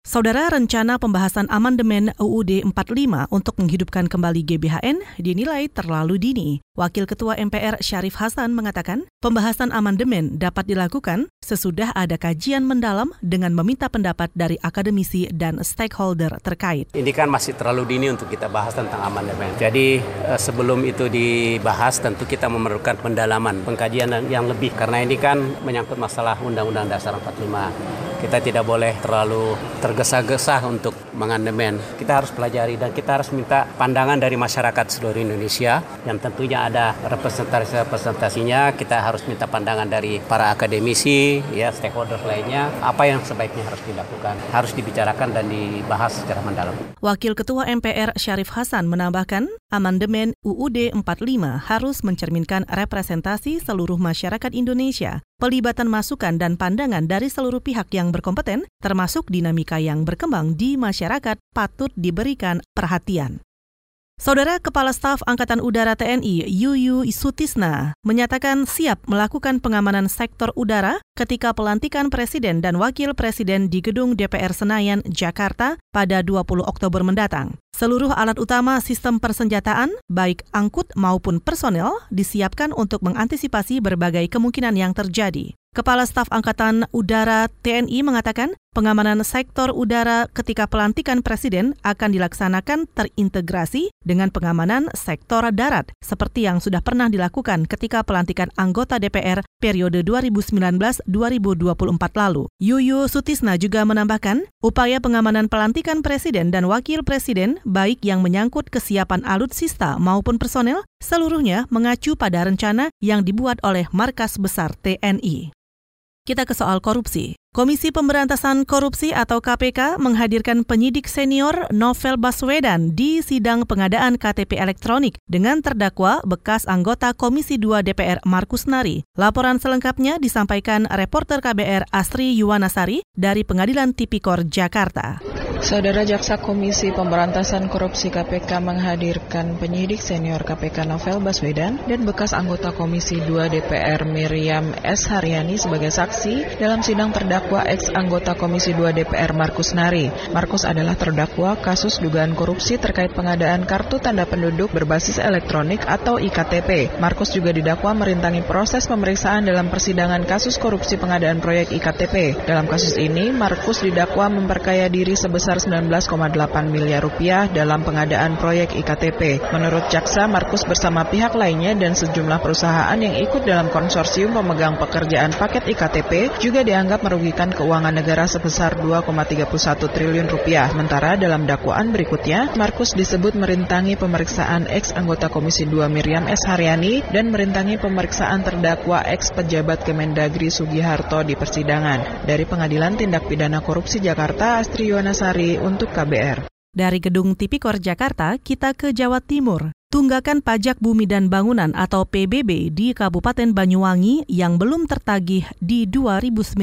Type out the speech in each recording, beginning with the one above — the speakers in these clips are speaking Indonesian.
Saudara rencana pembahasan amandemen UUD 45 untuk menghidupkan kembali GBHN dinilai terlalu dini. Wakil Ketua MPR Syarif Hasan mengatakan, pembahasan amandemen dapat dilakukan sesudah ada kajian mendalam dengan meminta pendapat dari akademisi dan stakeholder terkait. Ini kan masih terlalu dini untuk kita bahas tentang amandemen. Jadi eh, sebelum itu dibahas tentu kita memerlukan pendalaman, pengkajian yang lebih karena ini kan menyangkut masalah Undang-Undang Dasar 45 kita tidak boleh terlalu tergesa-gesa untuk mengamandemen. Kita harus pelajari dan kita harus minta pandangan dari masyarakat seluruh Indonesia yang tentunya ada representasi-representasinya. Kita harus minta pandangan dari para akademisi, ya stakeholder lainnya, apa yang sebaiknya harus dilakukan, harus dibicarakan dan dibahas secara mendalam. Wakil Ketua MPR Syarif Hasan menambahkan, amandemen UUD 45 harus mencerminkan representasi seluruh masyarakat Indonesia pelibatan masukan dan pandangan dari seluruh pihak yang berkompeten, termasuk dinamika yang berkembang di masyarakat, patut diberikan perhatian. Saudara Kepala Staf Angkatan Udara TNI Yuyu Sutisna menyatakan siap melakukan pengamanan sektor udara ketika pelantikan Presiden dan Wakil Presiden di Gedung DPR Senayan, Jakarta pada 20 Oktober mendatang. Seluruh alat utama sistem persenjataan, baik angkut maupun personel, disiapkan untuk mengantisipasi berbagai kemungkinan yang terjadi. Kepala Staf Angkatan Udara TNI mengatakan pengamanan sektor udara ketika pelantikan presiden akan dilaksanakan terintegrasi dengan pengamanan sektor darat seperti yang sudah pernah dilakukan ketika pelantikan anggota DPR periode 2019-2024 lalu. Yuyu Sutisna juga menambahkan upaya pengamanan pelantikan presiden dan wakil presiden baik yang menyangkut kesiapan alutsista maupun personel seluruhnya mengacu pada rencana yang dibuat oleh Markas Besar TNI. Kita ke soal korupsi. Komisi Pemberantasan Korupsi atau KPK menghadirkan penyidik senior Novel Baswedan di sidang pengadaan KTP elektronik dengan terdakwa bekas anggota Komisi 2 DPR Markus Nari. Laporan selengkapnya disampaikan reporter KBR Asri Yuwanasari dari Pengadilan Tipikor Jakarta. Saudara Jaksa Komisi Pemberantasan Korupsi KPK menghadirkan penyidik senior KPK Novel Baswedan dan bekas anggota Komisi 2 DPR Miriam S. Haryani sebagai saksi dalam sidang terdakwa ex anggota Komisi 2 DPR Markus Nari. Markus adalah terdakwa kasus dugaan korupsi terkait pengadaan kartu tanda penduduk berbasis elektronik atau IKTP. Markus juga didakwa merintangi proses pemeriksaan dalam persidangan kasus korupsi pengadaan proyek IKTP. Dalam kasus ini, Markus didakwa memperkaya diri sebesar sebesar 19,8 miliar rupiah dalam pengadaan proyek IKTP. Menurut jaksa, Markus bersama pihak lainnya dan sejumlah perusahaan yang ikut dalam konsorsium pemegang pekerjaan paket IKTP juga dianggap merugikan keuangan negara sebesar 2,31 triliun rupiah. Sementara dalam dakwaan berikutnya, Markus disebut merintangi pemeriksaan ex anggota Komisi 2 Miriam S. Haryani dan merintangi pemeriksaan terdakwa ex pejabat Kemendagri Sugiharto di persidangan. Dari Pengadilan Tindak Pidana Korupsi Jakarta, Astri Yuwanasari untuk KBR. Dari Gedung Tipikor Jakarta, kita ke Jawa Timur. Tunggakan pajak bumi dan bangunan atau PBB di Kabupaten Banyuwangi yang belum tertagih di 2019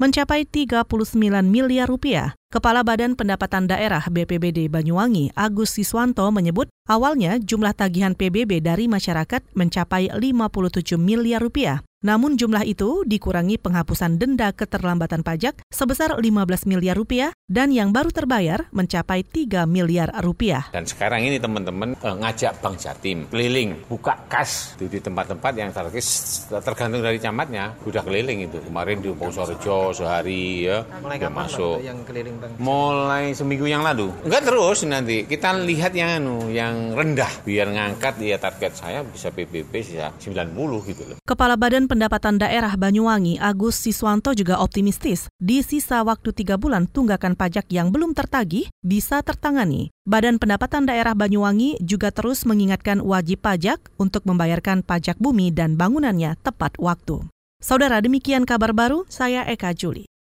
mencapai 39 miliar rupiah. Kepala Badan Pendapatan Daerah BPBD Banyuwangi, Agus Siswanto menyebut awalnya jumlah tagihan PBB dari masyarakat mencapai 57 miliar rupiah. Namun jumlah itu dikurangi penghapusan denda keterlambatan pajak sebesar 15 miliar rupiah dan yang baru terbayar mencapai 3 miliar rupiah. Dan sekarang ini teman-teman eh, ngajak Bank Jatim keliling buka kas di tempat-tempat yang strategis tergantung dari camatnya udah keliling itu. Kemarin di Posorejo sehari ya mulai udah masuk. Yang keliling Bang? Mulai seminggu yang lalu. Enggak terus nanti kita lihat yang anu yang rendah biar ngangkat ya target saya bisa PBB sisa 90 gitu loh. Kepala Badan Pendapatan Daerah Banyuwangi, Agus Siswanto juga optimistis di sisa waktu tiga bulan tunggakan pajak yang belum tertagih bisa tertangani. Badan Pendapatan Daerah Banyuwangi juga terus mengingatkan wajib pajak untuk membayarkan pajak bumi dan bangunannya tepat waktu. Saudara, demikian kabar baru, saya Eka Juli.